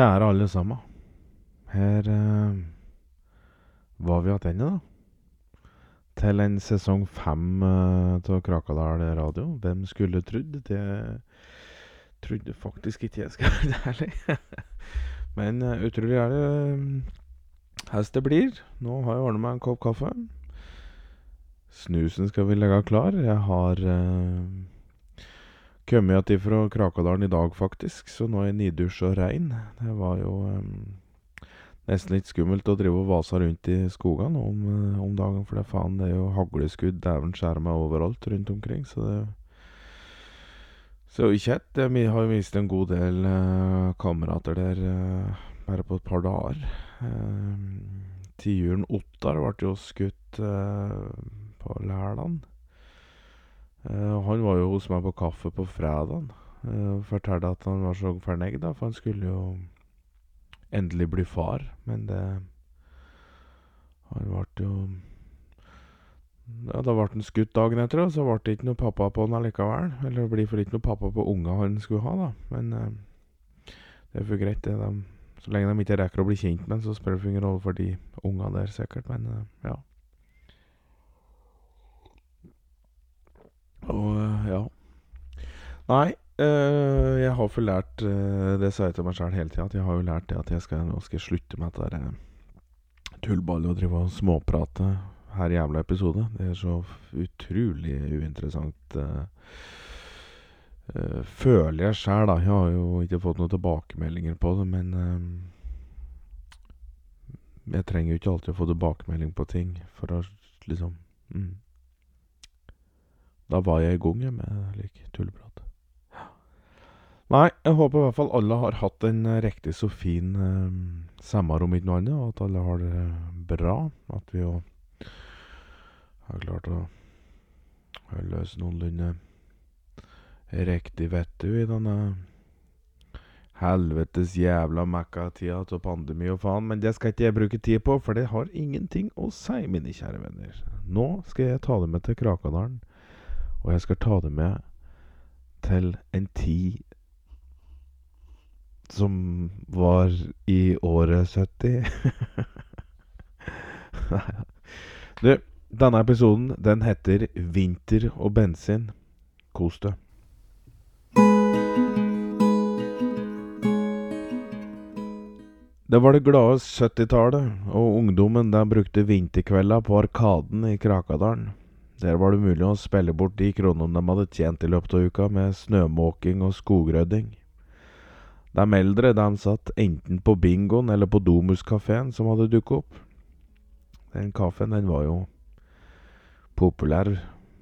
Kjære alle sammen. Her eh, var vi tilbake, da. Til en sesong fem eh, av Krakadal radio. Hvem skulle trodd? Det trodde faktisk ikke jeg, skal være ærlig. Men uh, utrolig er det hvordan det blir. Nå har jeg ordna meg en kopp kaffe. Snusen skal vi legge klar. Jeg har eh, kommet igjen fra Krakadalen i dag, faktisk, så nå er jeg nidusj og rein. Det var jo um, nesten litt skummelt å drive og vase rundt i skogene om, uh, om dagen, for det faen, det er jo hagleskudd dæven skjære meg overalt rundt omkring, så det Så ikke ett. Vi har mistet en god del uh, kamerater der uh, bare på et par dager. Uh, Tiuren Ottar ble jo skutt på Læland. Uh, han var jo hos meg på kaffe på fredagen uh, og fortalte at han var så fornøyd, da, for han skulle jo endelig bli far. Men det Han ble jo Ja, da ble han skutt dagen etter, og så ble det ikke noe pappa på han allikevel. Eller det blir for ikke noe pappa på unga han skulle ha, da. Men uh, det er for greit, det. De, så lenge de ikke rekker å bli kjent med han, så spiller det ingen rolle for de unga der, sikkert. Men ja. Og ja. Nei, øh, jeg har for lært øh, Det sa jeg til meg sjøl hele tida, at jeg har jo lært det at jeg skal, nå skal jeg slutte med dette øh, tullballet og drive og småprate her jævla episode. Det er så utrolig uinteressant. føler jeg sjæl, da. Jeg har jo ikke fått noen tilbakemeldinger på det, men Jeg trenger jo ikke alltid å få tilbakemelding på ting for å liksom mm. Da var jeg i gang med lik tulleprat. Nei, jeg håper i hvert fall alle har hatt en riktig så fin eh, sommer, om ikke noe annet, og at alle har det bra. At vi òg har klart å løse noenlunde riktig vettu i denne helvetes jævla mekka-tida av pandemi og faen. Men det skal ikke jeg bruke tid på, for det har ingenting å si, mine kjære venner. Nå skal jeg ta det med til Krakadalen. Og jeg skal ta det med til en tid som var i året 70. du, denne episoden, den heter 'Vinter og bensin'. Kos deg. Det var det glade 70-tallet, og ungdommen den brukte vinterkvelda på Arkaden i Krakadalen. Der var det mulig å spille bort de kronene de hadde tjent i løpet av uka med snømåking og skogrydding. De eldre de satt enten på bingoen eller på Domus-kafeen som hadde dukket opp. Den kaffen den var jo populær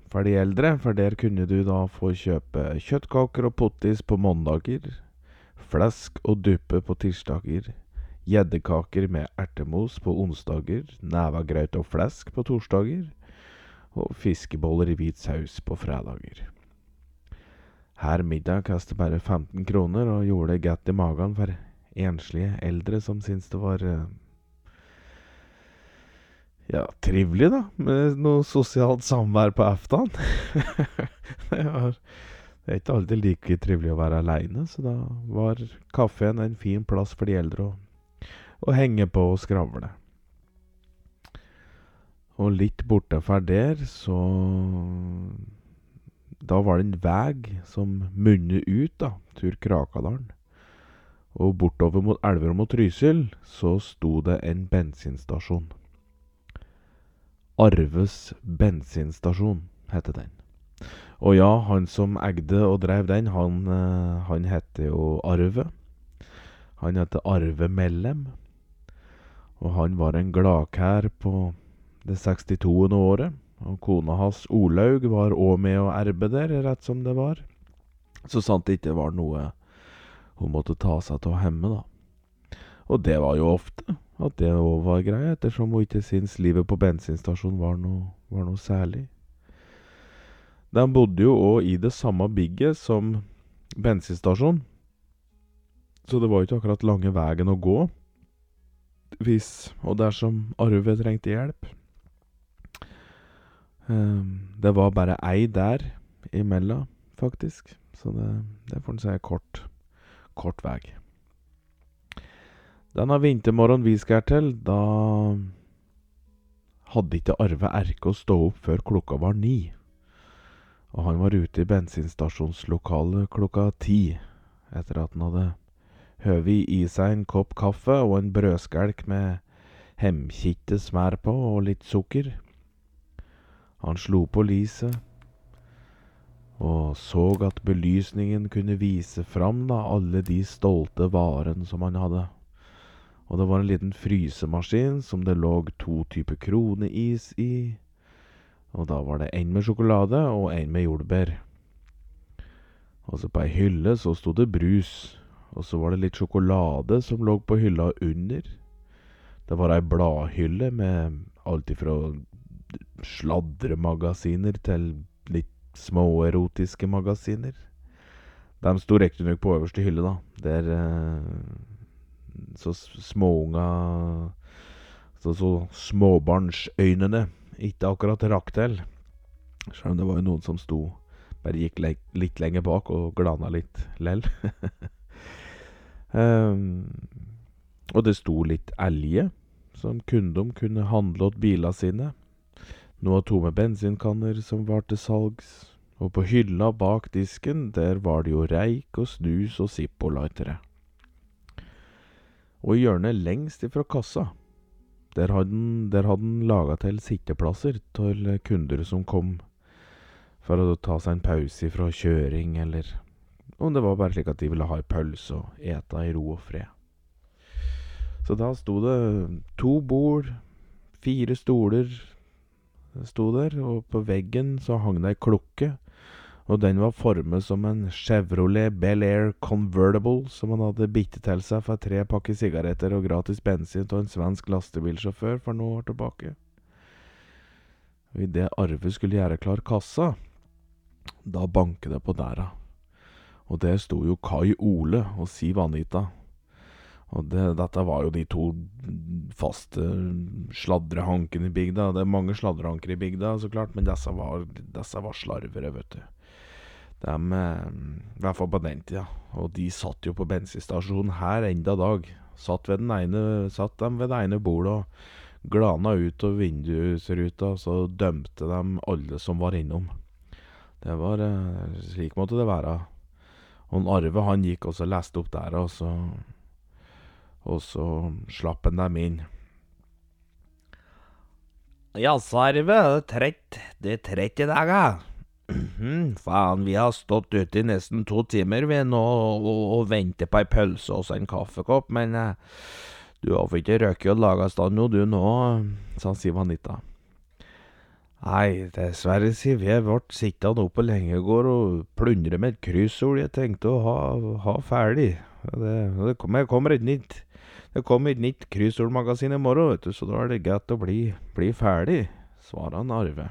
for de eldre, for der kunne du da få kjøpe kjøttkaker og pottis på mandager, flesk og duppe på tirsdager, gjeddekaker med ertemos på onsdager, nevegrøt og flesk på torsdager og fiskeboller i hvit saus på fredager. Her middag kastet bare 15 kroner og gjorde det godt i magen for enslige eldre som syntes det var uh, ja, trivelig, da, med noe sosialt samvær på aftan. det, det er ikke alltid like trivelig å være aleine, så da var kaffen en fin plass for de eldre å, å henge på og skravle. Og litt bortafor der, så Da var det en vei som munner ut da, tur Krakadalen. Og bortover mot Elverum og Trysil så sto det en bensinstasjon. Arves bensinstasjon, heter den. Og ja, han som eide og drev den, han, eh, han heter jo Arve. Han heter Arve Mellem. Og han var en gladkær på det 62. året. Og kona hans Olaug var òg med å erbe der, rett som det var. Så sant det ikke var noe hun måtte ta seg av hjemme, da. Og det var jo ofte at det òg var greia, ettersom hun ikke syntes livet på bensinstasjonen var var noe særlig. De bodde jo òg i det samme bygget som bensinstasjonen, så det var jo ikke akkurat lange veien å gå hvis og dersom Arve trengte hjelp. Um, det var bare ei der imellom, faktisk. Så det, det får en si kort, kort vei. Denne vintermorgenen vi skal til, da hadde ikke Arve Erke å stå opp før klokka var ni. Og han var ute i bensinstasjonslokalet klokka ti, etter at han hadde høvet i seg en kopp kaffe og en brødskelk med hemkitte smør på og litt sukker. Han slo på lyset og så at belysningen kunne vise fram da alle de stolte varene som han hadde. Og det var en liten frysemaskin som det lå to typer kroneis i. Og da var det en med sjokolade og en med jordbær. Og så på ei hylle så sto det brus. Og så var det litt sjokolade som lå på hylla under. Det var ei bladhylle med alt ifra sladremagasiner til litt småerotiske magasiner. De sto riktignok på øverste hylle, da. Der eh, så småunga Så, så småbarnsøynene ikke akkurat rakk til. Sjøl om det var jo noen som sto Bare gikk le litt lenger bak og glana litt lell. um, og det sto litt elge som kundom kunne handle åt bilene sine. Noen tomme bensinkanner som var til salgs. Og på hylla bak disken, der var det jo reik og snus og Zippo-lightere. Og i hjørnet lengst ifra kassa, der hadde han, der laga til sitteplasser til kunder som kom for å ta seg en pause fra kjøring, eller om det var bare slik at de ville ha ei pølse og ete i ro og fred. Så da sto det to bord, fire stoler sto der, og på veggen så hang det ei klokke og den var formet som en Chevrolet Bel Air Convertible som han hadde bitt til seg for tre pakker sigaretter og gratis bensin av en svensk lastebilsjåfør for noen år tilbake. Og Idet Arve skulle gjøre klar kassa, da banket det på dæra. Og der sto jo Kai Ole og Siv Anita. Og det, dette var jo de to faste sladrehankene i bygda. Det er mange sladrehanker i bygda, så klart, men disse var, disse var slarvere, vet du. De, eh, I hvert fall på den tida. Og de satt jo på bensinstasjonen her enda dag. Satt, ved den ene, satt dem ved det ene bordet og glana ut av vindusruta, så dømte de alle som var innom. Det var eh, Slik måtte det være. Og Arve han gikk og leste opp der, og så, og så slapp han dem inn. Jaså, Arve, det er trett. Det er trett i dag, ja. Mhm, faen, vi har stått ute i nesten to timer vi nå og, og, venter på ei pølse og en kaffekopp, men eh, du har ikke røket og laga stand noe du nå, sa Siv Anita. Nei, dessverre, Siv, jeg ble sittende oppe lenge i går og plundre med et kryssord jeg tenkte å ha, ha ferdig. Det, det kommer, kommer et nytt det kommer et nytt kryssordmagasin i morgen, vet du, så da er det greit å bli, bli ferdig, svarer han Arve.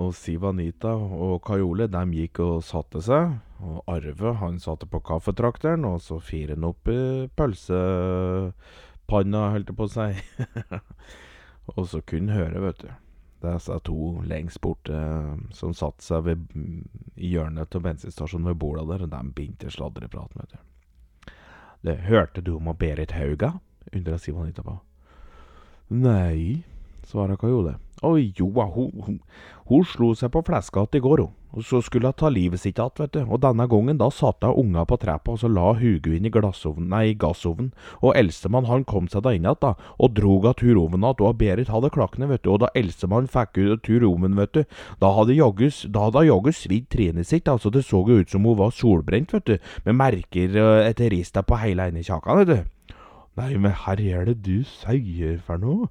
Og Siv Anita og Kajole de gikk og satte seg. Og Arve han satte på kaffetrakteren, og så fire han opp i pølsepanna, holdt jeg på å si. og så kunne høre, vet du. Disse to lengst borte som satte seg ved, hjørnet av bensinstasjonen ved borda der, og de begynte sladrepraten, vet du. Det hørte du om Berit Hauga? undra Simon Anita på. Nei, svarer Kajole. Oi, jo, hun, hun, hun slo seg på fleska i går, hun. Og så skulle hun ta livet sitt igjen, vet du. Og denne gangen da satte hun unga på trappa, og så la Hugo inn i glassovnen, nei, gassovnen. Og eldstemann han kom seg da inn igjen, da, og drog av turovnen igjen, og Berit hadde klakkene, vet du. Og da eldstemann fikk ut turovnen, vet du, da hadde jaggus, da hadde jaggu svidd trynet sitt, altså det så jo ut som hun var solbrent, vet du, med merker uh, etter rista på hele ene kjakan, vet du. Nei, men her er det du sier for noe?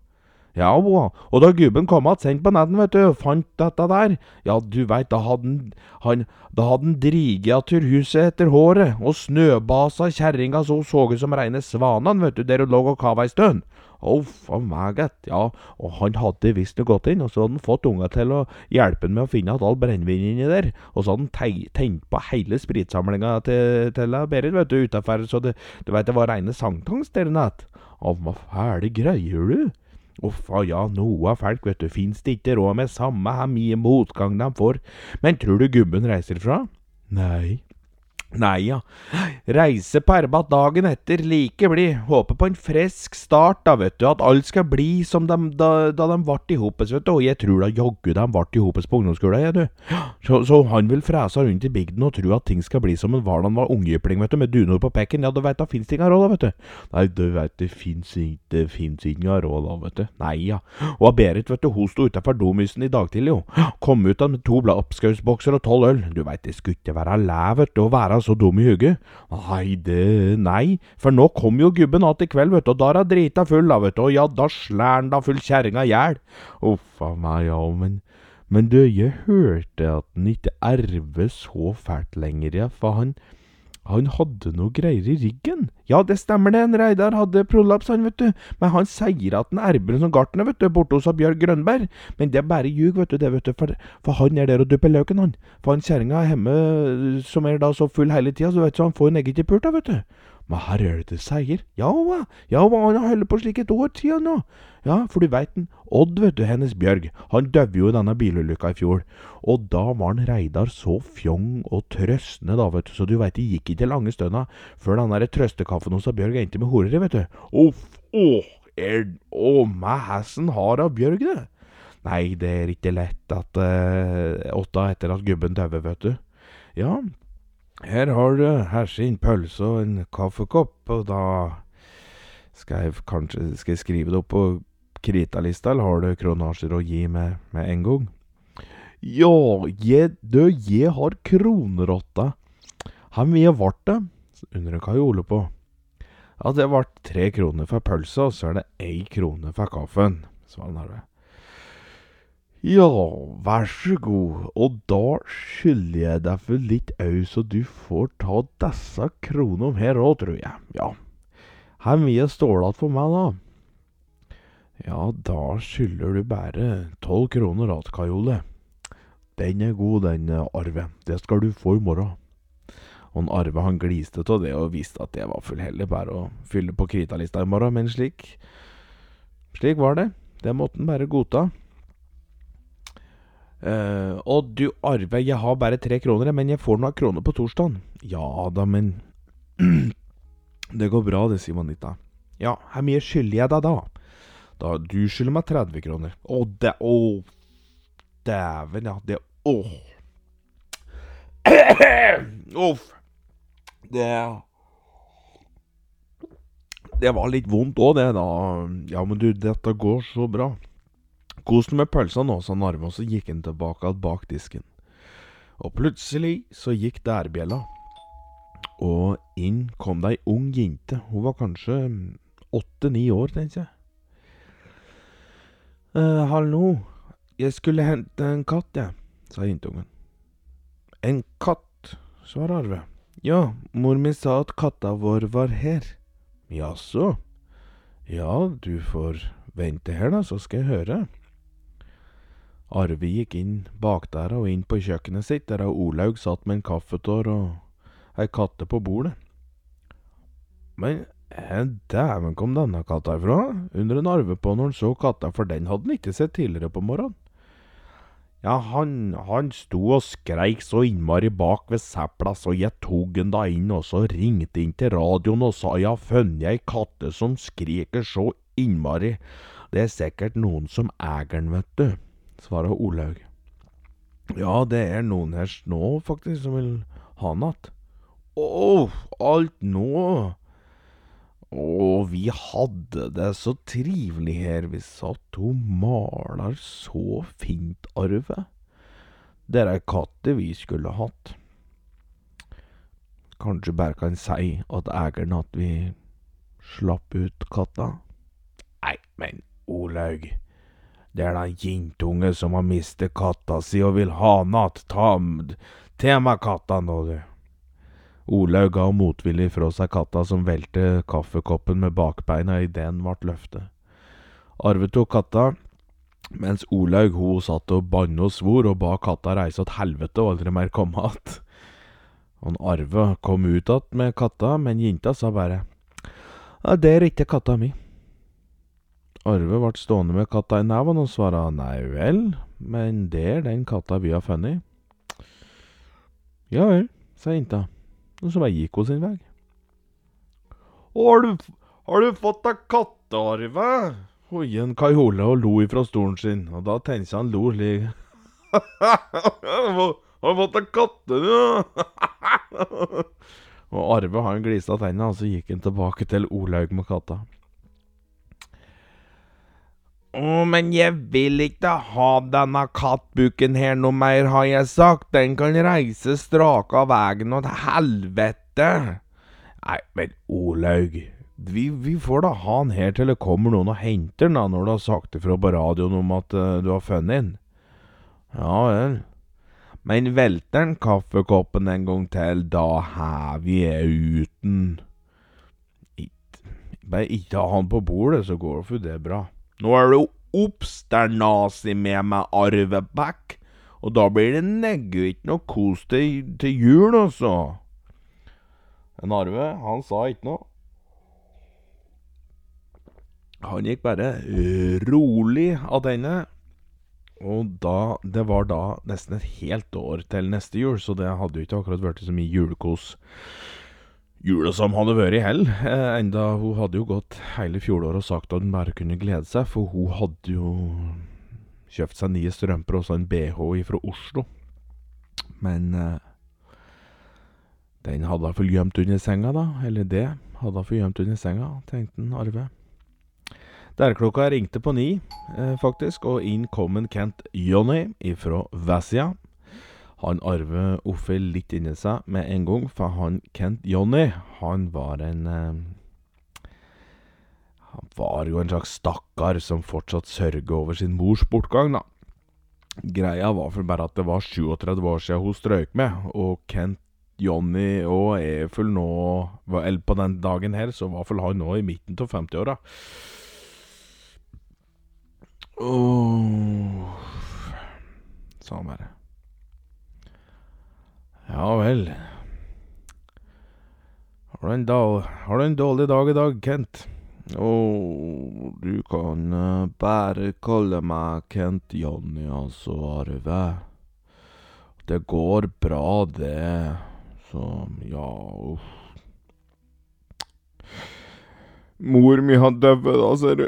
Ja, og da gubben kom att sent på netten vet du, fant dette der, ja, du veit, da hadde han, da hadde han driget av turhuset etter håret, og snøbasa kjerringa så så ut som reine svanan, vet du, der hun lå og kava ei stund. Uff a meg, ja, og han hadde visst gått inn, og så hadde han fått unga til å hjelpe han med å finne igjen all brennevin inni der, og så hadde han tent på hele spritsamlinga til, til Berit, vet du, utafor, så det, du veit, det var reine sankthans der i natt. Å, hva fæle greier du? Uffa ja, noe folk, vet du, fins det ikke råd med, samme hvor mye motgang de får. Men tror du gubben reiser fra? Nei. Nei, ja. Reise på arbeid dagen etter, like blid. Håper på en frisk start, da, vet du. At alt skal bli som de, da, da de ble i hopes, vet du. Og jeg tror da jaggu de ble i hopes på ungdomsskolen, jeg, du. Så, så, han vil frese rundt i bygden og tro at ting skal bli som en var da han var ungjypling, vet du, med dunor på pekken. Ja, du veit da fins det inga råd, da, vet du. Nei, du veit det fins ikke, fins inga råd, da, vet du. Nei, ja. Og Berit, vet du, hun sto utafor domysen i dag tidlig, jo. Kom ut med to lapskausbokser og tolv øl. Du veit, det skulle ikke være læ, vet du, å være så dum i hugget. Nei, det Nei, for nå kom jo gubben att i kveld, vet du, og da er hun drita full, da, vet du, og ja, da han da full kjerringa i hjel. Uff a meg, ja, men Men du, jeg hørte at han ikke erver så fælt lenger, ja, for han han hadde noe greier i ryggen. Ja, det stemmer det, en Reidar hadde prolaps, han, vet du. Men han sier at han erber som gartner, vet du, borte hos Bjørg Grønberg. Men det er bare ljug, vet du, det, vet du, for, for han er der og dupper løken, han. For han kjerringa er hjemme som er da så full hele tida, så vet du, han får en ikke pult, da, vet du. Men her er det det sier. Ja? Ja, han har holdt på slik et år tida nå. Ja, for du veit Odd, vet du, hennes Bjørg, han døde jo i denne bilulykka i fjor. Og da var han Reidar så fjong og trøstende, da, vet du, så du veit det gikk ikke lange stunda før den der noe, sa Bjørg endte med horer, vet du. Uff, åh, er Å, meg hessen har av Bjørg, det. Nei, det er ikke lett at uh, åtta etter at gubben døde, vet du. Ja, her har du hersin pølse og en kaffekopp, og da skal jeg kanskje skal jeg skrive det opp på kritalista, eller har du kronasjer å gi med, med en gang? Ja, jeg, du, jeg har kronerotta. Hvor mye vart det? undrer jeg Ole på. Ja, det ble tre kroner for pølsa, og så er det ei krone for kaffen, svarer. Ja, vær så god, og da skylder jeg deg for litt au, så du får ta disse kronene her òg, tror jeg. Ja. Hvor mye står for meg, da? Ja, da skylder du bare tolv kroner igjen, Kajole. Den er god, den, Arve. Det skal du få i morgen. Og en Arve han gliste av det og visste at det var fullhellig bare å fylle på kritalista i morgen, men slik Slik var det. Det måtte han bare godta. Uh, og du, Arve, jeg har bare tre kroner, men jeg får noen kroner på torsdagen. Ja da, men Det går bra, det, sier Manita. Ja, hvor mye skylder jeg deg da? Da, Du skylder meg 30 kroner. Å, det Å, dæven, ja. Det Å. Uff. Det Det var litt vondt òg, det, da. Ja, men du, dette går så bra. Kos deg med pølsa nå, sa Narve, og så gikk han tilbake bak disken. Og plutselig så gikk dærbjella, og inn kom det ei ung jente. Hun var kanskje åtte-ni år, tenkte jeg. Uh, hallo, jeg skulle hente en katt, jeg, sa jentungen. En katt, svarer Arve. Ja, mor mi sa at katta vår var her. Jaså? Ja, du får vente her, da, så skal jeg høre. Arve gikk inn bakdæra og inn på kjøkkenet sitt, der Olaug satt med en kaffetår og ei katte på bordet. Men dæven kom denne katta ifra? undret Arve på når han så katta, for den hadde han ikke sett tidligere på morgenen. Ja, han, han sto og skreik så innmari bak ved sepla, så jeg tok han da inn og så ringte inn til radioen og sa jeg har funnet ei katte som skriker så innmari. Det er sikkert noen som eier den, vet du svarer Olaug. Ja, det er noen her nå, faktisk, som vil ha den att. Å, alt nå? Å, vi hadde det så trivelig her, vi satt og maler så fint, Arve. Det er ei katte vi skulle hatt. Kanskje bare kan si at eieren at vi slapp ut katta? Nei, men Olaug. Det er den jentunge som har mistet katta si og vil ha natt. Ta med katta nå, du. Olaug ga motvillig fra seg katta som velte kaffekoppen med bakbeina idet den ble løftet. Arve tok katta, mens Olaug hun satt og banne og svor og ba katta reise til helvete og aldri mer komme att. Og Arve kom ut igjen med katta, men jenta sa bare ja, det er ikke katta mi. Arve ble stående med katta i neven og svara nei vel, men det er den katta vi har funnet. Ja vel, sa jenta. Og så bare gikk hun sin vei. Har du, har du fått deg kattearve? Hoien en Hole og lo ifra stolen sin, og da tenkte han lo slik. Har du fått deg katte, du? og Arve han glisa tennene, og så gikk han tilbake til Olaug med katta. Å, men jeg vil ikke ha denne kattbukken her noe mer, har jeg sagt. Den kan reise straka veien og til helvete. Nei, men Olaug, vi, vi, får da ha han her til det kommer noen og henter den, da, når du har sagt ifra på radioen om at uh, du har funnet den. Ja vel. Men velter han kaffekoppen en gang til, da hever jeg uten. Bare ikke ha han på bordet, så går det for det bra. Nå er det obs, det er nazi med meg, Arve Beck, og da blir det neggu ikke noe kos til, til jul, altså. En Arve, han sa ikke noe. Han gikk bare rolig av denne. Og da, det var da nesten et helt år til neste jul, så det hadde jo ikke akkurat vært så mye julekos jula som hadde vært i hell. Eh, enda hun hadde jo gått hele fjoråret og sagt at hun bare kunne glede seg, for hun hadde jo kjøpt seg nye strømper og så en BH fra Oslo. Men eh, den hadde hun fått gjemt under senga, da. Eller det hadde hun fått gjemt under senga, tenkte han Arve. Der klokka ringte på ni, eh, faktisk, og inn kom en Kent Jonny ifra Vessia. Han arver Offe litt inni seg med en gang, for han Kent Jonny, han var en eh, Han var jo en slags stakkar som fortsatt sørger over sin mors bortgang, da. Greia var for bare at det var 37 år siden hun strøyk med, og Kent Jonny og er nå Eller på den dagen her, så var vel han nå i midten av 50-åra. Oh, Samme han bare. Ja vel. Har du en, da har du en dårlig dag i dag, Kent? Å, du kan uh, bare kalle meg Kent Jonny, altså, Arve. Det går bra, det. Så, ja, uff. Mor mi har dødd, da, ser du.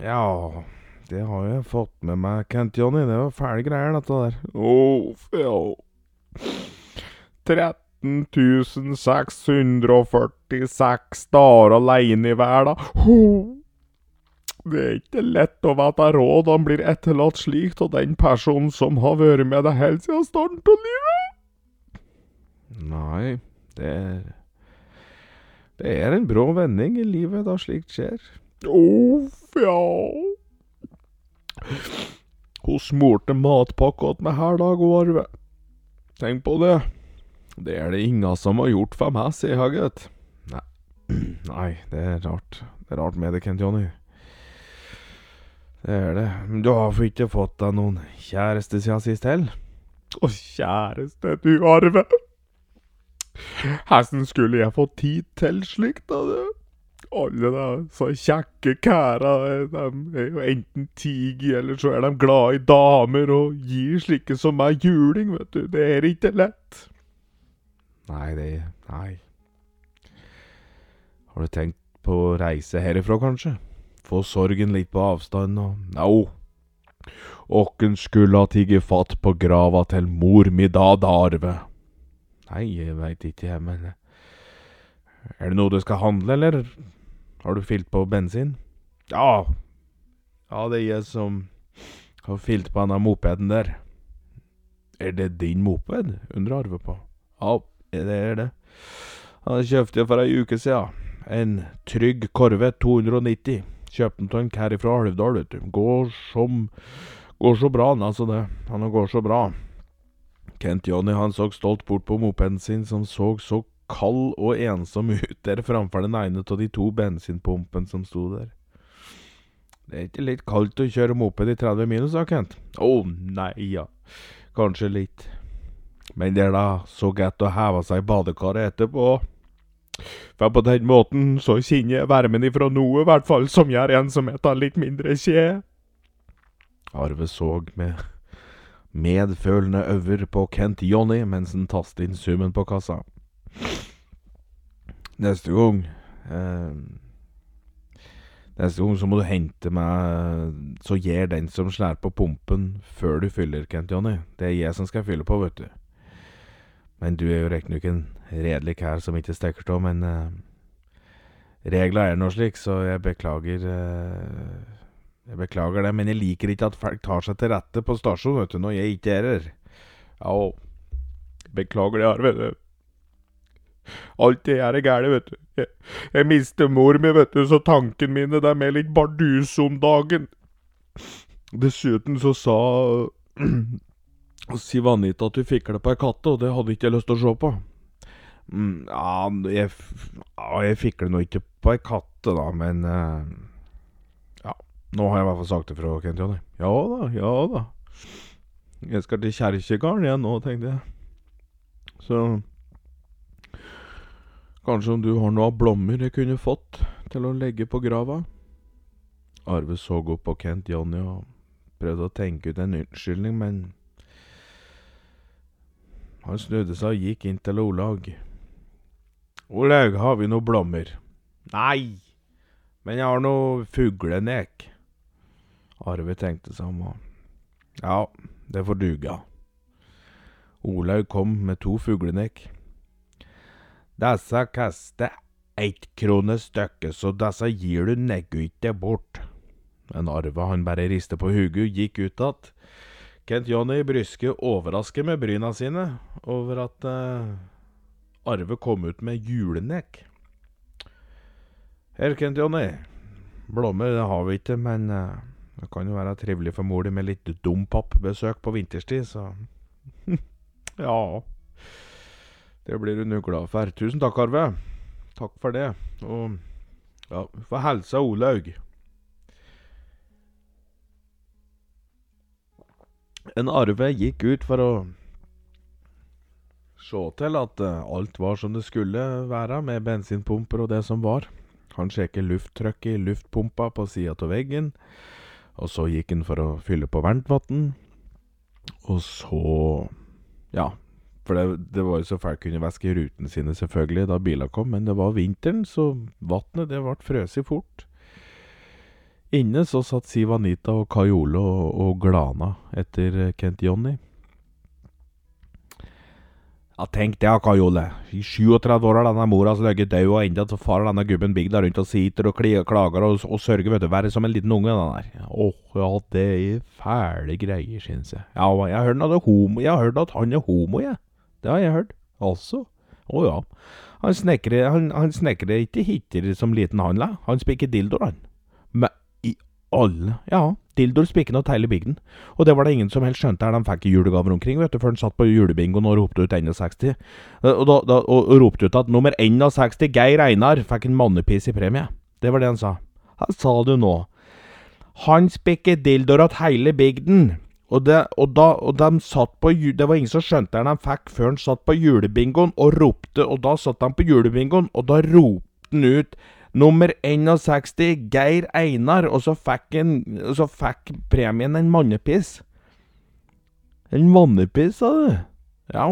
Ja, det har jeg fått med meg, Kent Jonny. Det var fæle greier, dette der. Uff, ja. 13 646 dager aleine i verden. Det er ikke lett å være råd han blir etterlatt slik av den personen som har vært med deg helt siden starten av livet. Nei, det er Det er en brå vending i livet da slikt skjer. Uff, ja. Hun smurte matpakke til meg her dag, Arve. Tenk på det. Det er det ingen som har gjort for meg, sier jeg, gutt. Nei. Nei, det er rart. Det er rart med det, Kent Johnny. Det er det. Du har for ikke fått deg noen kjæreste siden sist heller? Å, kjæreste, du Arve. Hesten skulle jeg få tid til slikt, da, du? Alle de så kjekke kæra, de er jo enten tig eller så er de glad i damer og gir slike som meg juling, vet du. Det er ikke lett. Nei, det Nei. Har du tenkt på å reise herifra, kanskje? Få sorgen litt på avstand og Au! Åkken skulle ha tigget fatt på grava til mor mi da, Darve. Nei, jeg veit ikke, jeg, men Er det noe du skal handle, eller har du fylt på bensin? Ja. Ja, det er jeg som har fylt på denne mopeden der. Er det din moped? undrer Arve på. Ja, det er det. Han kjøpte for ei uke siden. En trygg korve 290. Kjøpte den av en kar fra Alvdal, vet du. Går som Går så bra, han altså det. Han går så bra. Kent Johnny han så stolt bort på mopeden sin, som så så kald og ensom ut der framfor den ene av de to bensinpumpene som sto der. Det er ikke litt kaldt å kjøre moped i 30 minus, da, Kent? Å, oh, nei, ja. Kanskje litt. Men det er da så godt å heve seg i badekaret etterpå. For på den måten så kjenner jeg varmen ifra noe, i hvert fall, som gjør en som heter litt mindre kje. Arve så med medfølende øver på Kent Johnny mens han tastet inn summen på kassa. Neste gang eh, Neste gang så må du hente meg Så gir den som slår på pumpen før du fyller, Kent Johnny. Det er jeg som skal fylle på, vet du. Men du er jo riktignok en redelig kær som ikke stikker av, men uh, regler er nå slik, så jeg beklager uh, Jeg beklager det, men jeg liker ikke at folk tar seg til rette på stasjonen, vet du, når jeg ikke er her. Ja, beklager det, Arve. Alt det her er galt, vet du. Jeg, jeg mister mor mi, vet du, så tankene mine det er mer litt bardus om dagen. Dessuten så sa Siv Vanita at du fikler på ei katte, og det hadde ikke jeg lyst til å se på. Mm, ja, jeg, jeg fikler nå ikke på ei katte, da, men uh, Ja, nå har jeg i hvert fall sagt det fra Kent Jonny. Ja da, ja da. Jeg skal til kjerkegården igjen nå, tenkte jeg. Så Kanskje om du har noe av blommer jeg kunne fått til å legge på grava? Arve så opp på Kent Jonny og prøvde å tenke ut en unnskyldning, men han snudde seg og gikk inn til Olaug. Olaug, har vi noe blommer? Nei, men jeg har noe fuglenek. Arve tenkte seg om og Ja, det får duga. Olaug kom med to fuglenek. Disse kaster ett krone stykket, så disse gir du neggu ikke bort. Men Arve han bare riste på hodet gikk ut att. Kent Jonny Bryske overrasker med bryna sine over at uh, Arve kom ut med julenek. Her, Kent Jonny. Blommer det har vi ikke, men uh, det kan jo være trivelig for mor di med litt dompap-besøk på vinterstid, så Ja. Det blir du nå glad for. Tusen takk, Arve. Takk for det. Og ja, få hilse Olaug. En Arve gikk ut for å se til at eh, alt var som det skulle være, med bensinpumper og det som var. Han sjekket lufttrykket i luftpumpa på sida av veggen, og så gikk han for å fylle på varmtvann. Og så Ja, for det, det var jo så fælt kunne væske rutene sine selvfølgelig da bilene kom, men det var vinteren, så vannet det ble frøset fort. Inne så satt Siv Anita og Kai Ole og, og glana etter eh, Kent Jonny. Ja, tenk det, Kai Ole. I 37 år har denne mora som ligget død, og enda så farer denne gubben bygda rundt og sitter og klager og, og sørger, vet du. Verre som en liten unge, den der. Åh, ja, det er fæle greier, synes jeg. Ja, jeg har hørt er homo. Jeg har hørt at han er homo, jeg. Det har jeg hørt. Altså. Å ja. Han snekrer, han, han snekrer ikke hitter som liten han, la. Han spikker dildoer, han. Men alle Ja, dildoer spikker og teile bygden. Og det var det ingen som helst skjønte her de fikk julegaver omkring, vet du, før han satt på julebingoen og ropte ut 61. Og, da, da, og, ropte ut at nummer 61, Geir Einar, fikk en mannepiss i premie. Det var det han sa. Hva sa du nå? Han spikker dildoer til hele bygden. Og, det, og, da, og de satt på Det var ingen som skjønte det de fikk før han satt på julebingoen og ropte, og da satt han på julebingoen, og da ropte han ut Nummer 61, Geir Einar, og så fikk, en, så fikk premien en mannepiss. En mannepiss, sa du? Ja.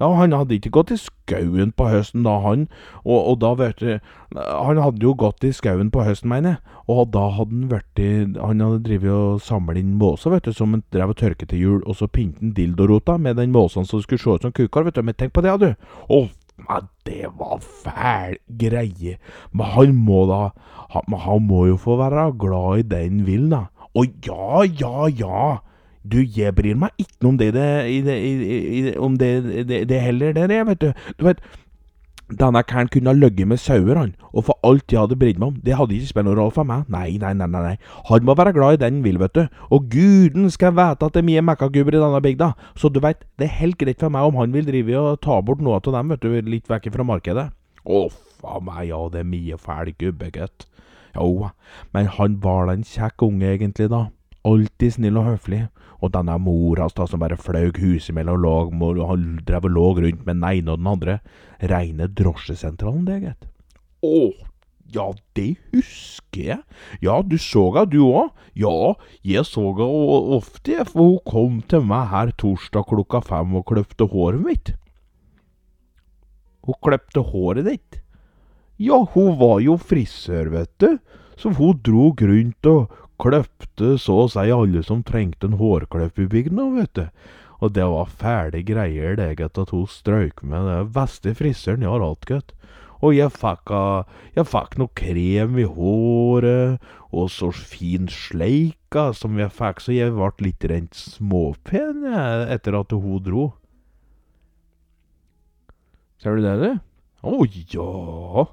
Ja, han hadde ikke gått i skauen på høsten da, han. Og, og da, vet du Han hadde jo gått i skauen på høsten, mener jeg. Og da hadde han vært i Han hadde drevet og samlet inn måser, vet du, som han drev og tørket til jul. Og så pynte han dildorota med den måsen som skulle se ut som kukar, vet du. Men tenk på det, du. Å, men det var fæl greie. Men han må da han, han må jo få være glad i det han vil, da. Å ja, ja, ja. Du, jeg bryr meg ikke om det, det, i det, i, i, om det, det, det heller, det, det, vet du. Du vet, denne kæren kunne ha løyet med sauer, han, og for alt jeg hadde brydd meg om, det hadde ikke spilt noen rolle for meg. Nei, nei, nei, nei. Han må være glad i den han vil, vet du. Og guden skal vite at det er mye mekkagubber i denne bygda. Så du veit, det er helt greit for meg om han vil drive og ta bort noe av dem, vet du, litt vekk fra markedet. Å, faen meg, ja, det er mye fæl gubbe, gutt. Jo, men han var da en kjekk unge, egentlig, da. Alltid snill og høflig. Og denne mor hans da, som bare flaug huset mellom lag, drev og lå rundt med den ene og den andre. Reine drosjesentralen, det, gitt. Å, ja, det husker jeg. Ja, du så henne, du òg? Ja, jeg så henne ofte, for hun kom til meg her torsdag klokka fem og kløpte håret mitt. Hun kløpte håret ditt? Ja, hun var jo frisør, vet du, så hun drog rundt og kløpte så å si alle som trengte en hårklipp i bygda, vet du. Og det var fæle greier, det, gitt, at hun strøyk med det beste frisøren jeg har hatt, gitt. Og jeg fikk, uh, jeg fikk noe krem i håret, og så fin sleika som jeg fikk, så jeg ble litt rent småpen jeg, etter at hun dro. Ser du det, du? Å ja.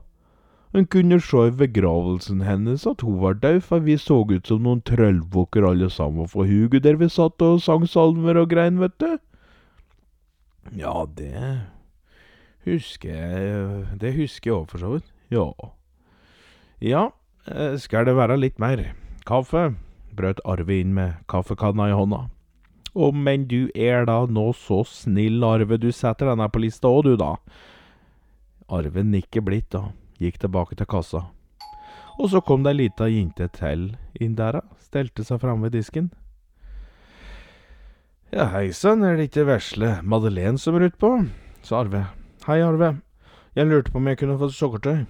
En kunne se i begravelsen hennes at hun var død, for vi så ut som noen trøllbukker alle sammen for huget der vi satt og sang salmer og grein, vet du. Ja, det husker jeg Det husker jeg òg, for så vidt. Ja. Ja, eh, skal det være litt mer kaffe? brøt Arve inn med kaffekanna i hånda. Å, men du er da nå så snill, Arve, du setter denne på lista òg, du, da. Arve nikker blidt og gikk tilbake til kassa. Og så kom det ei lita jente til inn der, stelte seg framme ved disken. Ja, hei sann, er det ikke vesle Madeleine som er utpå? sa Arve. Hei, Arve. Jeg lurte på om jeg kunne få sukkertøy.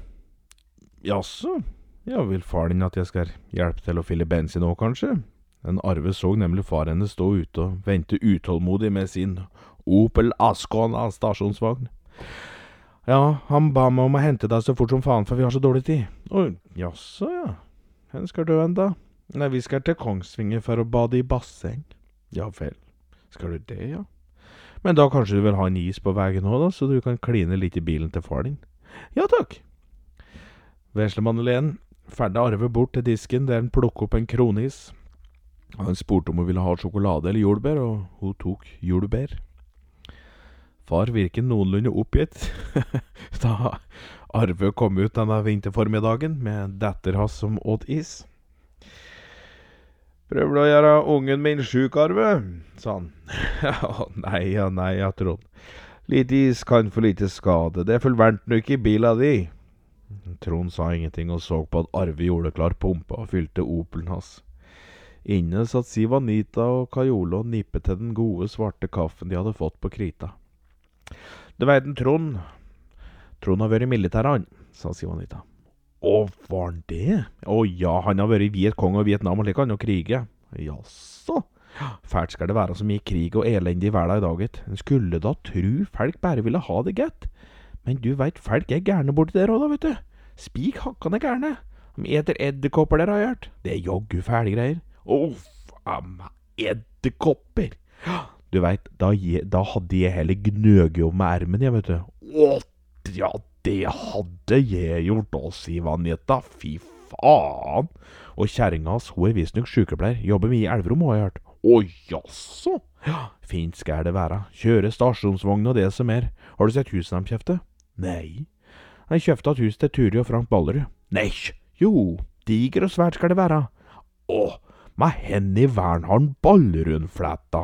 Jaså, ja, vil far din at jeg skal hjelpe til å fylle bensin òg, kanskje? Den Arve så nemlig far hennes stå ute og vente utålmodig med sin Opel Ascona stasjonsvogn. Ja, han ba meg om å hente deg så fort som faen, for vi har så dårlig tid. Å, jaså, ja. Hvor skal du hen, da? Nei, vi skal til Kongsvinger for å bade i basseng. Ja vel. Skal du det, ja? Men da kanskje du vil ha en is på veien òg, da, så du kan kline litt i bilen til far din? Ja takk. Vesle Madeleine ferda Arve bort til disken der han plukket opp en kronis. Han spurte om hun ville ha sjokolade eller jordbær, og hun tok jordbær. Far virker noenlunde oppgitt da Arve kom ut denne vinterformiddagen med datter hans som åt is. Prøver du å gjøre ungen min sjuk, Arve? sa han. Ja, nei, ja, nei, ja, Trond. Litt is kan for lite skade, det fulverte nå ikke i bila di. Trond sa ingenting og så på at Arve gjorde klar pumpa og fylte Opelen hans. Inne satt Siv Anita og Kajolo og nippet til den gode, svarte kaffen de hadde fått på krita. Du veit Trond Trond har vært i militæret, han, sa Sivanita. Å, var han det? Å ja, han har vært i Vietcong og Vietnam og slik, han, og krige. Jaså? Fælt skal det være så mye krig og elendig i verden i dag, gitt. En skulle da tru folk bare ville ha det godt. Men du veit, folk er gærne borti der òg, da, vet du. Spik hakkande gærne. De eter edderkopper der, har jeg hørt. Det er joggu fæle greier. Uff a meg, edderkopper. Du veit, da, da hadde jeg heller gnøget om med ermen, jeg, vet du. Å, ja, det hadde jeg gjort òg, sier Anita. Fy faen. Og kjerringa hans, hun er visstnok sykepleier. Jobber mye i Elverum, har jeg hørt. Å jaså? Ja, fint skal det være. Kjøre stasjonsvogn og det som er. Har du sett huset de kjøpte? Nei. De kjøpte et hus til Turi og Frank Ballerud. Nei, jo, diger og svært skal det være. Å, med hen i verden har han Ballerud-fletta?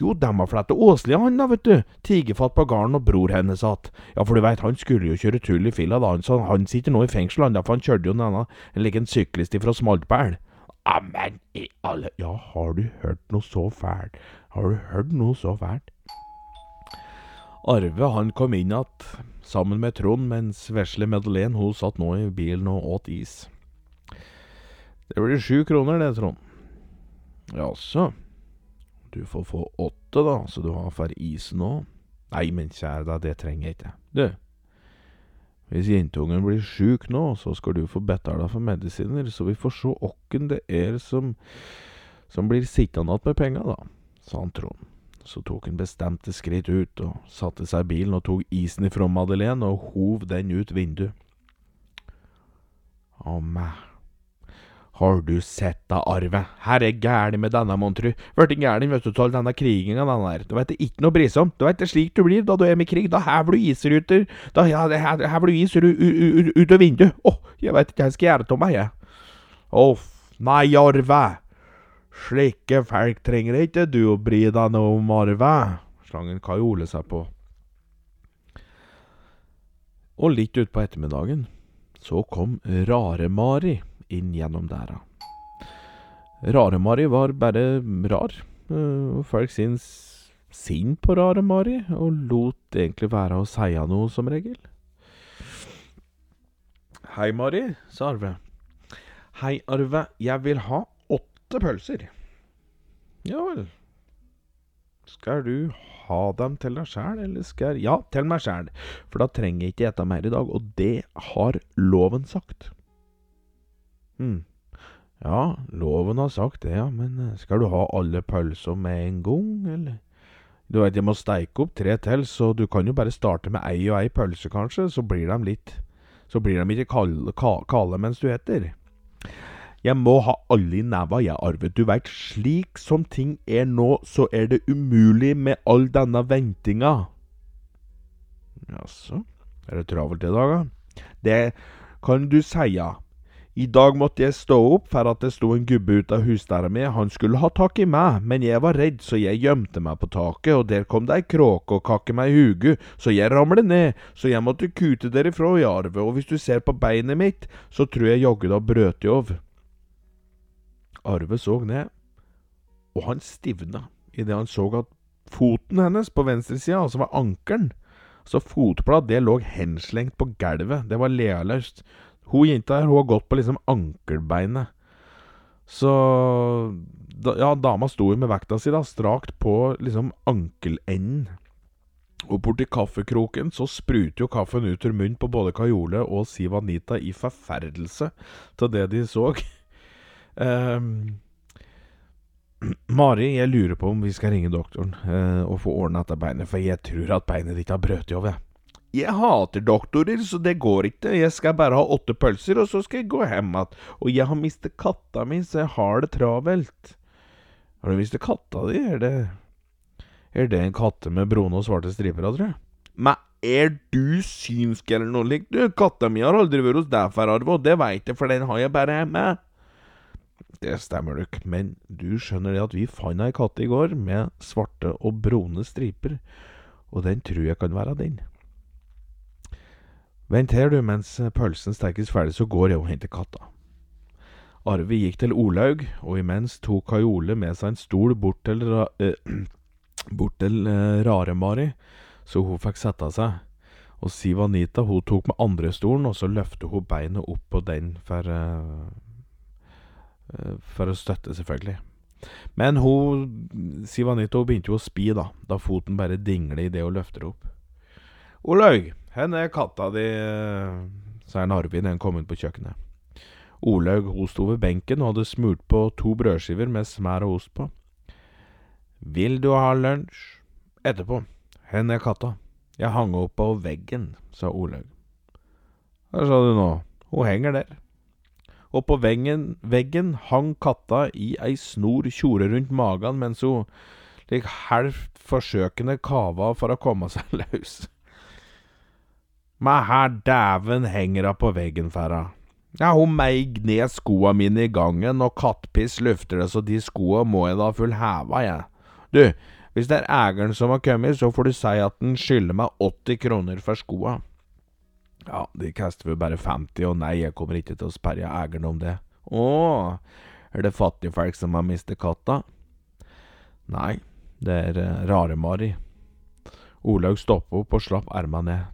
Jo, dem har fletta Åsli han da, vet du. Tigerfatt på garden og bror hennes att. Ja, for du veit, han skulle jo kjøre tull i filla da, så han sitter nå i fengsel, han, for han kjørte jo denne, en liten syklist ifra Smaltbæl. Ammen i alle Ja, har du hørt noe så fælt? Har du hørt noe så fælt? Arve han kom inn igjen sammen med Trond, mens vesle Madeleine hun satt nå i bilen og åt is. Det blir sju kroner det, Trond. Jaså. Du får få åtte, da, så du har for isen òg. Nei, men kjære deg, det trenger jeg ikke. Du, hvis jentungen blir sjuk nå, så skal du få betala for medisiner, så vi får se åkken det er som, som blir sittende igjen med penga, da, sa han Trond. Så tok han bestemte skritt ut og satte seg i bilen og tok isen ifra Madeleine og hov den ut vinduet. Å meg. Har du sett da, Arve? Her er gæren med denne, mon tru. Blitt gæren, vet du, av denne kriginga, den der. Du veit det ikke noe brisomt. Du veit det slik du blir da du er med krig. Da hever du isruter. Da ja, hever du is ut, av vinduet. Å, jeg veit ikke hva jeg skal gjøre av meg, jeg. Uff, nei, Arve. Slike folk trenger ikke du å bry deg noe om, Arve. Slangen Kajole seg på. Og litt utpå ettermiddagen så kom Rare-Mari inn gjennom dæra. Rare-Mari var bare rar, eh, og folk syns synd på Rare-Mari, og lot egentlig være å si noe som regel. Hei, Mari, sa Arve. Hei, Arve, jeg vil ha åtte pølser. Ja vel. Skal du ha dem til deg sjæl, eller skal Ja, til meg sjæl, for da trenger jeg ikke ete mer i dag, og det har loven sagt. Hm. Ja, loven har sagt det, ja, men eh, skal du ha alle pølser med en gang, eller? Du veit jeg må steike opp tre til, så du kan jo bare starte med ei og ei pølse, kanskje, så blir de litt Så blir de ikke kalde, ka- kalde mens du eter. Jeg må ha alle i neva, jeg, Arve. Du veit, slik som ting er nå, så er det umulig med all denne ventinga. Jaså, er det travelt i dag, da? Det kan du seia. I dag måtte jeg stå opp for at det sto en gubbe ut av husdæra mi. Han skulle ha tak i meg, men jeg var redd, så jeg gjemte meg på taket, og der kom det ei kråke og kakke meg i huget, så jeg ramlet ned, så jeg måtte kute derifra arve, og hvis du ser på beinet mitt, så tror jeg jaggu da brøt jeg av. Arve så ned, og han stivna idet han så at foten hennes på venstresida, altså var ankelen, så fotblad, det lå henslengt på gulvet, det var lealøst. Hun jenta her, hun har gått på liksom ankelbeinet. Så da, Ja, dama sto jo med vekta si, da, strakt på liksom ankelenden. Og borti kaffekroken så spruter jo kaffen ut ur munnen på både Kajole og Siv Anita i forferdelse til det de så. um, Mari, jeg lurer på om vi skal ringe doktoren uh, og få ordna dette beinet, for jeg tror at beinet ditt har brøt over. Jeg hater doktorer, så det går ikke. Jeg skal bare ha åtte pølser, og så skal jeg gå hjem igjen. Og jeg har mistet katta mi, så jeg har det travelt. Har du mistet katta di? Er det Er det en katte med brune og svarte striper, tror jeg? Men er du synsk eller noe likt, du? Katta mi har aldri vært hos deg før, Arve, og det veit jeg, for den har jeg bare hjemme. Det stemmer nok, men du skjønner det at vi fant ei katt i går med svarte og brune striper, og den tror jeg kan være din. Vent her, du, mens pølsen stekes ferdig, så går jeg og henter katta. Arve gikk til Olaug, og imens tok Kajole med seg en stol bort til, ra eh, bort til eh, Rare-Mari, så hun fikk sette seg. Og Siv Anita hun tok med andre stolen, og så løftet hun beinet opp på den for eh, eh, For å støtte, selvfølgelig. Men hun, Siv Anita hun begynte jo å spy, da, da foten bare dingler idet hun løfter opp. Olaug, hvor er katta di? sa Narvin en kom inn på kjøkkenet. Olaug hun sto ved benken og hadde smurt på to brødskiver med smær og ost på. Vil du ha lunsj? Etterpå. Hvor er katta? Jeg hang opp på veggen, sa Olaug. Hva sa du nå? Hun henger der. Og på veggen, veggen hang katta i ei snor tjore rundt magen mens hun lik halvt forsøkende kava for å komme seg løs. Men her dæven henger hun på veggen for. Ja, hun meig ned skoa mine i gangen, og kattpiss lufter det så de skoa må jeg da full heva, jeg. Du, hvis det er eieren som har kommet, så får du si at den skylder meg 80 kroner for skoa. Ja, de kaster vel bare 50, og nei, jeg kommer ikke til å sperre eieren om det. Å, er det fattigfolk som har mistet katta? Nei, det er uh, Rare-Mari. Olaug stoppa opp og slapp erma ned.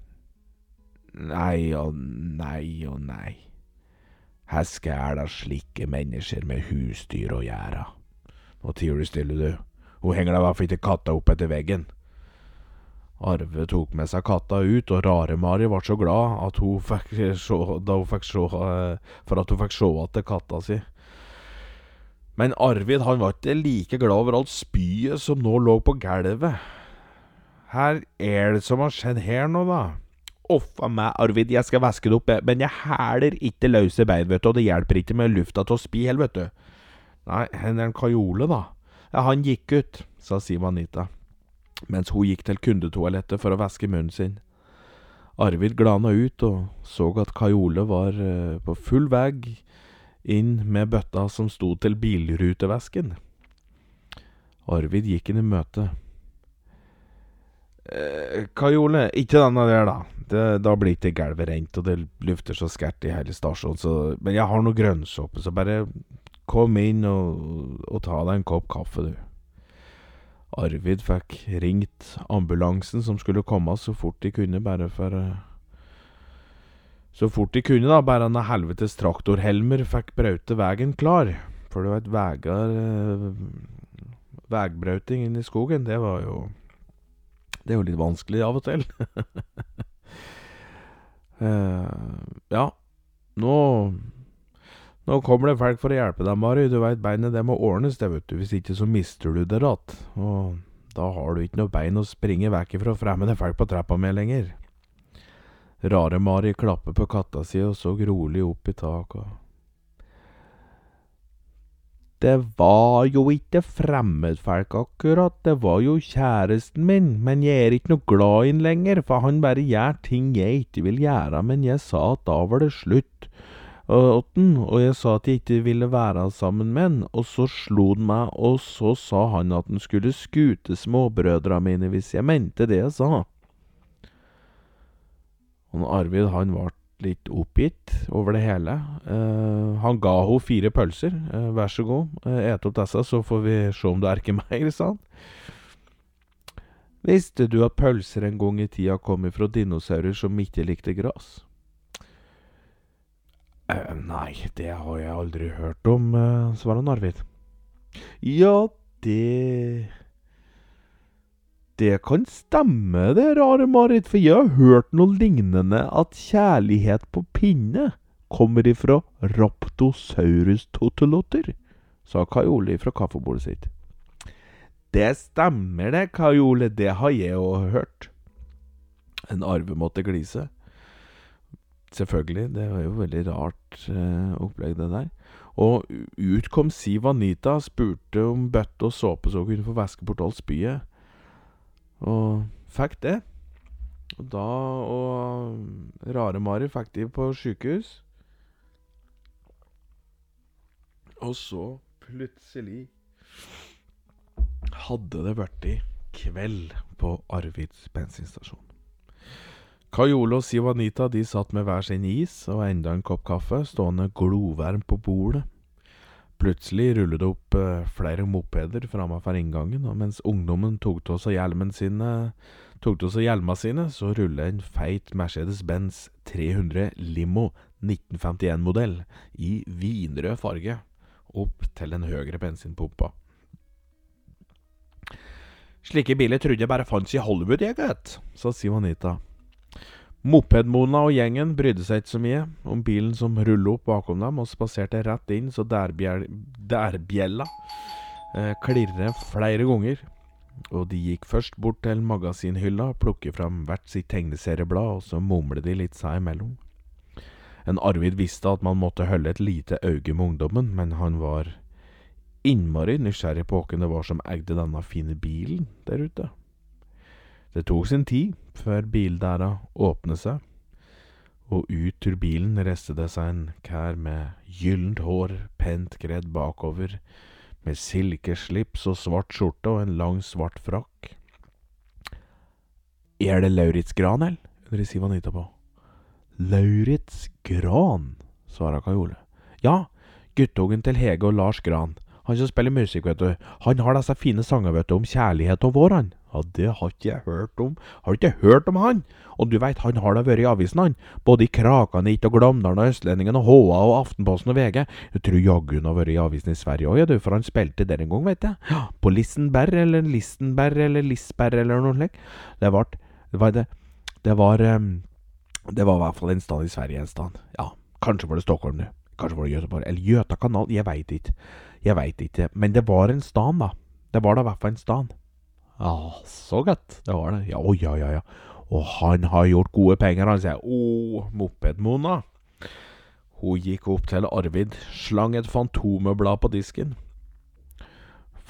Nei og nei og nei. Her skal da slike mennesker med husdyr å gjøre. Nå tier du stille, du. Hun henger da i hvert ikke katta opp etter veggen. Arve tok med seg katta ut, og Rare-Mari ble så glad at hun fikk se, da hun fikk se, eh, for at hun fikk se igjen katta si. Men Arvid han var ikke like glad over alt spyet som nå lå på gulvet. Her er det som har skjedd her nå, da? Uff a meg, Arvid, jeg skal vaske det opp, men jeg hæler ikke løse bein, vet du, og det hjelper ikke med lufta til å spy heller, vet du. Nei, hender er en Kajole, da? Ja, han gikk ut, sa Siv Anita, mens hun gikk til kundetoalettet for å vaske munnen sin. Arvid glana ut og så at Kajole var eh, på full vei inn med bøtta som sto til bilrutevesken. Arvid gikk inn i møte. Eh, Kajole, ikke denne der, da. Det, da blir ikke gulvet rent, og det lufter så skært i hele stasjonen. Så, men jeg har noe grønnsåpe, så bare kom inn og, og ta deg en kopp kaffe, du. Arvid fikk ringt ambulansen som skulle komme så fort de kunne, bare for Så fort de kunne, da, bare denne helvetes traktorhelmer fikk braute veien klar. For du veit, veier eh, Veibrauting inn i skogen, det var jo Det er jo litt vanskelig av og til. uh, ja, nå Nå kommer det folk for å hjelpe deg, Mari. Du veit, beinet det må ordnes, det, vet du. Hvis ikke så mister du det att. Og da har du ikke noe bein å springe vekk ifra fremmede folk på trappa med lenger. Rare Mari klapper på katta si og så rolig opp i taket. Det var jo ikke fremmedfolk akkurat, det var jo kjæresten min, men jeg er ikke noe glad i han lenger, for han bare gjør ting jeg ikke vil gjøre, men jeg sa at da var det slutt. Og, jeg sa at jeg ikke ville være sammen med han, og så slo han meg, og så sa han at han skulle skute småbrødra mine hvis jeg mente det jeg sa. Og Arvid han ble litt oppgitt over det hele. Uh, han ga henne fire pølser. Uh, vær så god, uh, et opp disse, så får vi se om du erker meg, sa han. Visste du at pølser en gang i tida kom ifra dinosaurer som ikke likte gress? Uh, nei, det har jeg aldri hørt om, uh, svarer Narvid. Ja, det Det kan stemme, det, rare Marit, for jeg har hørt noe lignende at kjærlighet på pinne kommer ifra Raptosaurus totolotter, sa Kajole fra kaffebordet sitt. Det stemmer det, Kajole, det har jeg òg hørt. En arve måtte glise. Selvfølgelig, det var jo veldig rart eh, opplegg, det der. Og ut kom Siv Anita, spurte om bøtte og såpe så hun kunne få vaske bort alt spyet. Og fikk det. Og da Og Rare-Mari fikk de på sjukehus. Og så, plutselig, hadde det blitt kveld på Arvids bensinstasjon. Kajole og Sivanita de satt med hver sin is og enda en kopp kaffe stående glovarm på bordet. Plutselig rullet det opp eh, flere mopeder framfor inngangen, og mens ungdommen tok av seg hjelmen sine, tok av seg hjelma sine, så rullet en feit Mercedes-Benz 300 Limo 1951-modell i vinrød farge opp til den høyre bensinpumpa. Slike biler trodde jeg bare fantes i Hollywood, jeg, gitt, sa Siv Anita. Mopedmona og gjengen brydde seg ikke så mye om bilen som rullet opp bakom dem, og spaserte rett inn så dærbjell, dærbjella eh, klirret flere ganger. Og de gikk først bort til magasinhylla, plukket fram hvert sitt tegneserieblad, og så mumlet de litt seg imellom. En Arvid visste at man måtte holde et lite øye med ungdommen, men han var innmari nysgjerrig på hvem det var som eide denne fine bilen der ute. Det tok sin tid før bildæra åpnet seg, og ut ur bilen reiste det seg en kær med gyllent hår, pent gredd bakover, med silkeslips og svart skjorte og en lang, svart frakk. Er det Lauritz Granel? undrer Siv Anita på. Lauritz Gran, svarer Kajole. Ja, guttungen til Hege og Lars Gran. Han som spiller musikk, vet du. Han har disse fine sanger, vet du, om kjærlighet og vår. Ja, det har ikke jeg hørt om. Har du ikke hørt om han? Og du veit, han har da vært i avisen, han. Både i Krakanit og Glåmdalen og Østlendingen og HA og Aftenposten og VG. Jeg tror jaggu han har vært i avisen i Sverige òg, ja, du, for han spilte der en gang, veit jeg. På Lisenberg eller Listenberg eller Lisberg eller noe slikt. Det var Det var det Det var um, Det var i hvert fall en stad i Sverige en stad. Ja, kanskje var det Stockholm, du. Kanskje var det Göteborg. Eller Göta kanal. Jeg veit ikke. Jeg veit ikke. Men det var en stad, da. Det var da i hvert fall en stad. Ja, så godt. Det var det. Ja, ja, ja, ja. Og han har gjort gode penger, han sier. Å, mopedmona. Hun gikk opp til Arvid, slang et Fantomeblad på disken.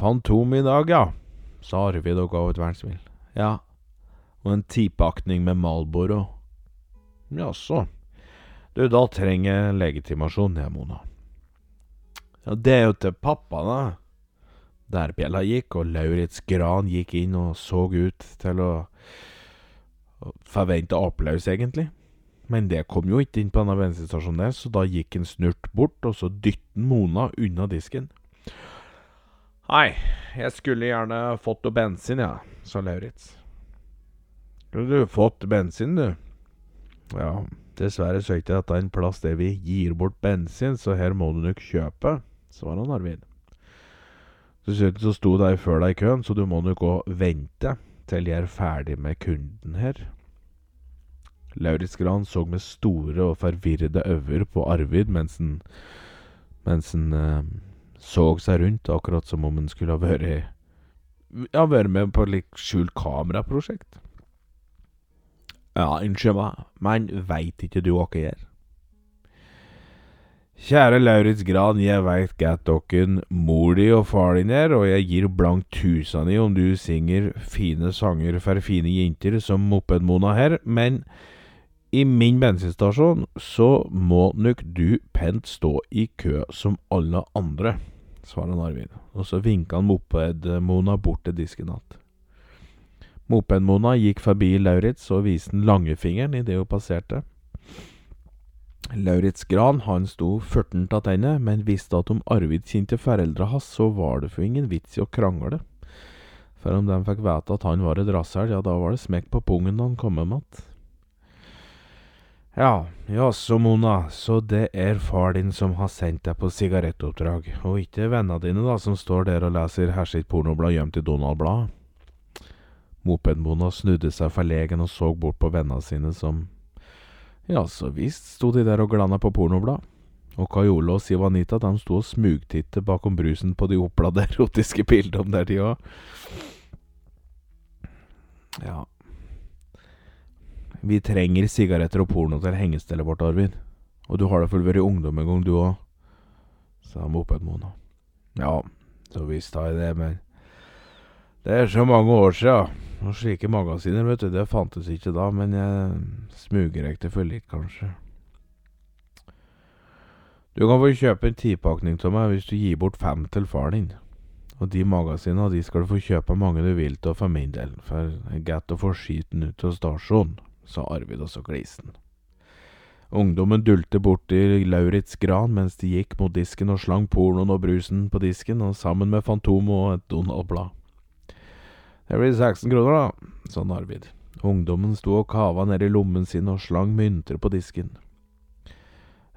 Fantom i dag, ja, sa Arvid og ga et vernsmil. Ja, og en tipakning med Malboro. Jaså. Du, da trenger jeg legitimasjon, jeg, Mona. Ja, det er jo til pappa, da. Der bjella gikk, og Lauritz Gran gikk inn og så ut til å, forvente applaus, egentlig. Men det kom jo ikke inn på denne bensinstasjonen så da gikk en snurt bort, og så dytten Mona unna disken. Hei, jeg skulle gjerne fått noe bensin, ja, sa Lauritz. Du fått bensin, du? Ja, Dessverre søkte jeg etter en plass der vi gir bort bensin, så her må du nok kjøpe, svarer Narvin. Dessuten så sto de før deg i køen, så du må nok gå og vente til jeg er ferdig med kunden her. Lauritz Gran så med store og forvirrede øyne på Arvid mens han mens han eh, så seg rundt, akkurat som om han skulle ha vært Ja, vært med på et litt skjult kameraprosjekt. Ja, unnskyld meg, men veit ikke du hva jeg gjør? Kjære Lauritz Gran, jeg veit godt mor di og far din er, og jeg gir blankt tusen i om du synger fine sanger for fine jenter som Mopedmona her, men i min bensinstasjon så må nok du pent stå i kø som alle andre, svarer Arvid, og så vinka han Mopedmona bort til disken igjen. Mopedmona gikk forbi Lauritz og viste den langefingeren idet hun passerte. Lauritz Gran han sto førten av tennene, men visste at om Arvid kjente foreldra hans, så var det for ingen vits i å krangle. For om de fikk vite at han var et rasshøl, ja, da var det smekk på pungen da han kom hjem igjen. Ja, jaså, Mona, så det er far din som har sendt deg på sigarettoppdrag, og ikke vennene dine, da, som står der og leser hersitt pornoblad gjemt i Donald-bladet? Mopedmona snudde seg forlegen og så bort på vennene sine som ja, så visst sto de der og glana på pornoblad. Og Kajole og Siv Anita de sto og smugtitte bakom brusen på de oppladde erotiske bildene der, de òg. Ja Vi trenger sigaretter og porno til hengestellet vårt, Arvid. Og du har da vel vært ungdom en gang, du òg? sa mopedmona. Ja, så visst har jeg det, men det er så mange år sia. Og slike magasiner, vet du, det fantes ikke da, men jeg smugrekte for litt, kanskje. Du kan få kjøpe en tipakning av meg hvis du gir bort fem til faren din. Og de magasinene de skal du få kjøpe mange du vil til for min del, for det er godt å få skiten ut av stasjonen, sa Arvid og så glisen. Ungdommen dulte borti Lauritz gran mens de gikk mot disken og slang pornoen og brusen på disken, og sammen med Fantomet og et Donald-blad. Det blir 16 kroner, da, sa Narvid. Ungdommen sto og kava ned i lommen sin og slang mynter på disken.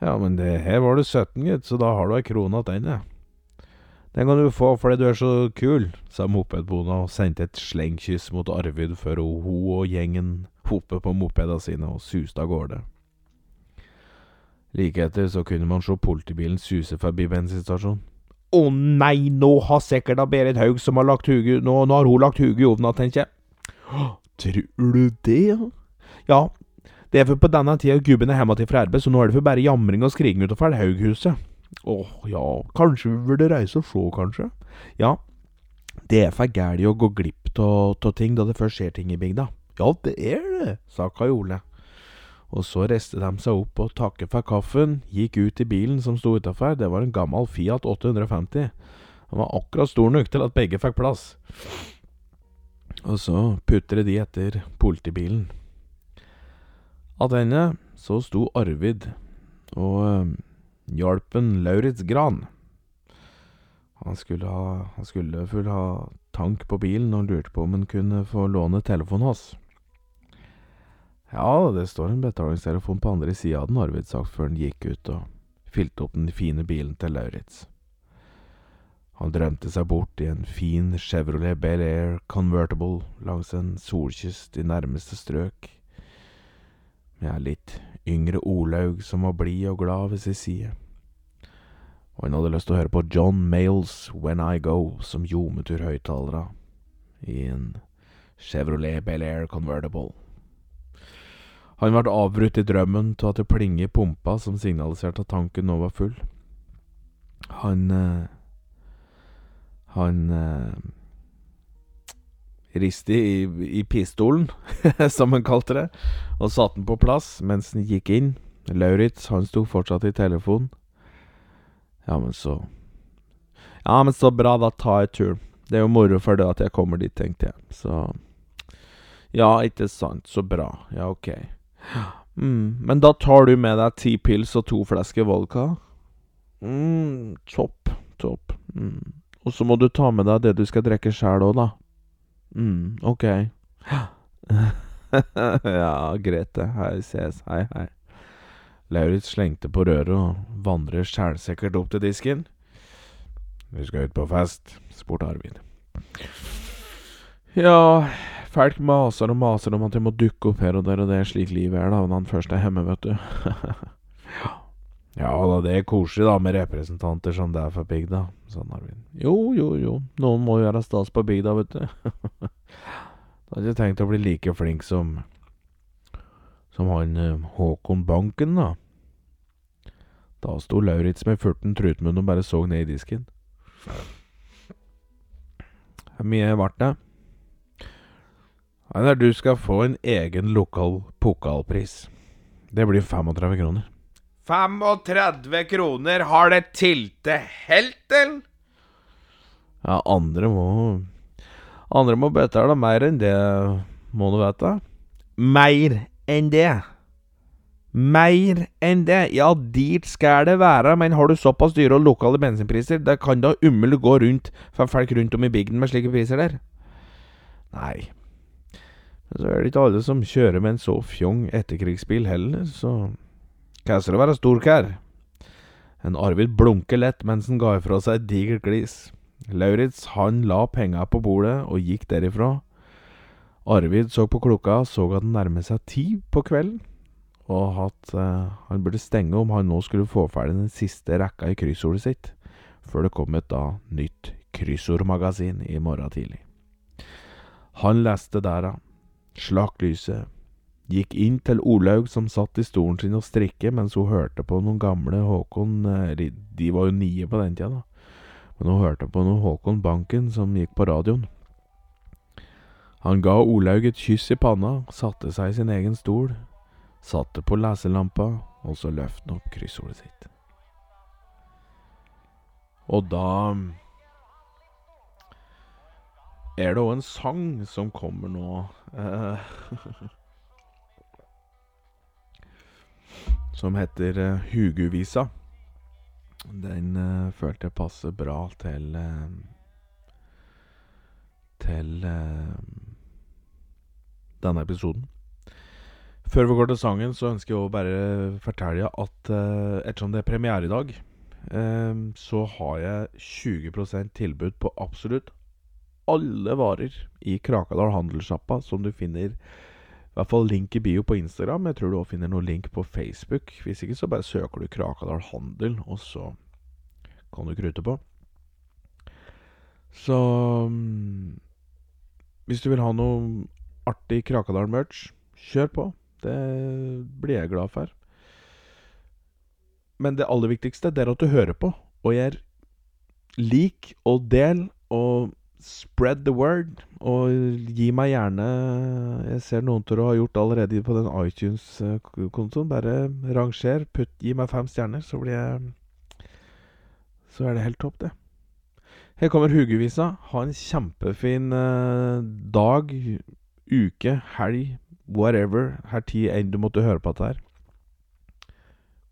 Ja, men det her var det 17, gitt, så da har du ei krone igjen, ja. Den kan du få fordi du er så kul, sa mopedbona og sendte et slengkyss mot Arvid før hun og gjengen hoppet på mopedene sine og suste av gårde. Like etter så kunne man se politibilen suse forbi bensinstasjonen. Å nei, nå har sikkert da Berit Haug som har lagt huget nå, nå har hun lagt huget i ovnen, tenker jeg. Tror du det, ja? Det er for på denne tida gubben er hjemme til fra arbeid, så nå er det for bare jamring og skriking utenfor Haughuset. Åh, ja, kanskje vi burde reise og se, kanskje? Ja, det er for gæli å gå glipp av ting da det først skjer ting i bygda. Ja, det er det, sa Kajole. Og så reiste de seg opp og takket for kaffen, gikk ut i bilen som sto utafor, det var en gammel Fiat 850. Den var akkurat stor nok til at begge fikk plass. Og så putret de etter politibilen. Attende så sto Arvid og øh, hjalp en Lauritz Gran. Han skulle ha Han skulle full ha tank på bilen og lurte på om han kunne få låne telefonen hans. Ja, det står en betalingstelefon på andre sida av den, Arvid sagt før han gikk ut og fylte opp den fine bilen til Lauritz. Han drømte seg bort i en fin Chevrolet Bel Air Convertible langs en solkyst i nærmeste strøk, med ei litt yngre Olaug som var blid og glad ved sin side. Og han hadde lyst til å høre på John Males When I Go som ljometurhøyttalere i en Chevrolet Bel Air Convertible. Han ble avbrutt i drømmen av at det plinget i pumpa som signaliserte at tanken nå var full. Han eh, Han eh, ristet i, i pistolen, som han kalte det, og satte den på plass mens han gikk inn. Lauritz, han sto fortsatt i telefonen. Ja, men så Ja, men så bra, da. tar jeg tur. Det er jo moro for det at jeg kommer dit, tenkte jeg. Så Ja, ikke sant. Så bra. Ja, ok. Mm, men da tar du med deg ti pils og to flasker vodka? mm, topp, topp. Mm. Og så må du ta med deg det du skal drikke sjæl òg, da. mm, ok. ja, Grete. Hei, ses. Hei, hei. Lauritz slengte på røret og vandrer sjælsikkert opp til disken. Vi skal ut på fest, spurte Arvid. Ja, folk maser og maser om at jeg må dukke opp her og der, og det er slik livet er da, når han først er hjemme, vet du. ja da, det er koselig da, med representanter som det er for bygda, sa Narvin. Jo, jo, jo, noen må jo være stas på bygda, vet du. da hadde jeg tenkt å bli like flink som som han eh, Håkon Banken, da. Da sto Lauritz med furten trutmunn og bare så ned i disken. Hvor mye ble det? Nei, du skal få en egen lokal pokalpris. Det blir 35 kroner. 35 kroner, har det tilte helt, eller? Ja, andre må Andre må betale mer enn det, må du vite. Mer enn det. Mer enn det. Ja, dit skal det være, men har du såpass dyre og lokale bensinpriser, det kan da umulig gå rundt for folk rundt om i bygden med slike priser der. Nei. Så er det ikke alle som kjører med en så fjong etterkrigsbil heller, så hva skal det være storkær? En Arvid blunker lett mens han ga ifra seg et digert glis. Lauritz han la penga på bordet og gikk derifra. Arvid så på klokka, så at den nærmet seg ti på kvelden, og at uh, han burde stenge om han nå skulle få ferdig den siste rekka i kryssordet sitt, før det kom et da nytt kryssordmagasin i morgen tidlig. Han leste der, da. Slakk lyset. Gikk inn til Olaug som satt i stolen sin og strikket mens hun hørte på noen gamle Håkon eh, De var jo nye på den tida, da. Men hun hørte på noen Håkon Banken som gikk på radioen. Han ga Olaug et kyss i panna, satte seg i sin egen stol, satte på leselampa, og så løftet han opp kryssordet sitt. Og da er det òg en sang som kommer nå eh, Som heter uh, Huguvisa. Den uh, følte jeg passer bra til uh, Til denne episoden. Før vi går til sangen, så ønsker jeg å bare fortelle at ettersom det er premiere i dag, så har jeg 20% tilbud på absolutt alle varer i Krakadal Handelssjappa, som du finner i hvert fall link i bio på Instagram. Jeg tror du òg finner noen link på Facebook. Hvis ikke, så bare søker du Krakadal Handel, og så kan du krute på. Så um, Hvis du vil ha noe artig Krakadal-merch, kjør på. Det blir jeg glad for. Men det aller viktigste det er at du hører på, og gjør lik og del og spread the word. Og gi meg gjerne Jeg ser noen av dere har gjort allerede på den iTunes-kontoen. Bare ranger. Putt, gi meg fem stjerner, så blir jeg Så er det helt topp, det. Her kommer Hugevisa. Ha en kjempefin eh, dag, uke, helg, whatever. Her tid enn du måtte høre på dette her.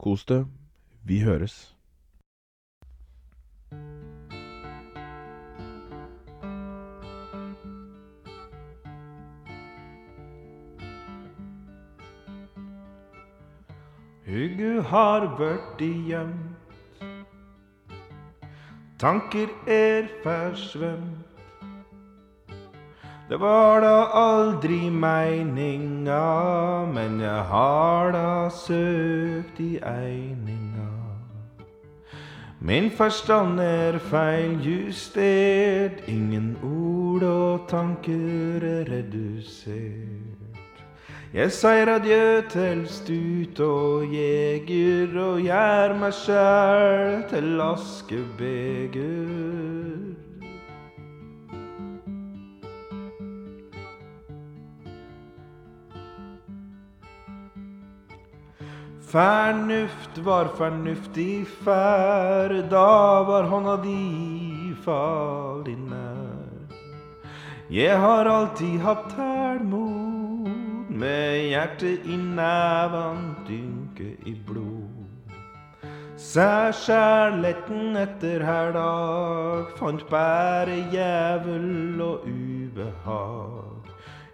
Kos deg. Vi høres. Hugu har vært gjemt, tanker er forsvømt. Det var da aldri meininga, men jeg har da søkt i eininga. Min forstand er feiljustert, ingen ord og tanker er redusert. Jeg sier adjø til stut og jeger, og gjør meg sjæl til askebeger. Fornuft var fornuftig fær, da var hånda di farlig nær. Jeg har alltid hatt tålmod, med hjertet i neven, dynke i blod. Sær kjærligheten etter her dag fant bare jævel og ubehag.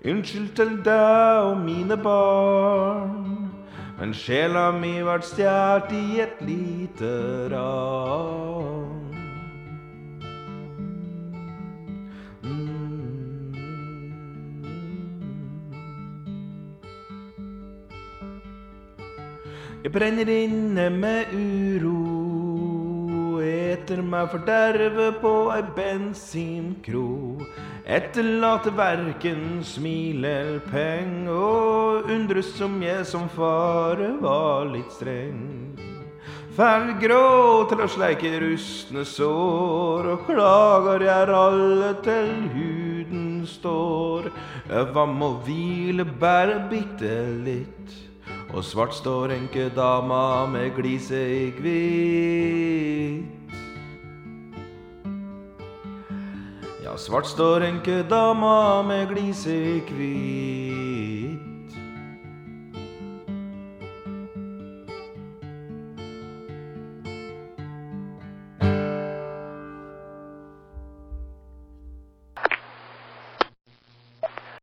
Unnskyld til deg og mine barn. Men sjela mi vart stjålet i et lite ran. Jeg brenner inne med uro, eter meg forderve på ei bensinkro. Etterlater verken smil eller peng, og undres om jeg som fare var litt streng. Fæl grå til å sleike rustne sår, og klager jeg alle til huden står. Hva må hvile bare bitte litt. Og svart står enkedama med glise i hvitt. Ja, svart står enkedama med glise i hvitt.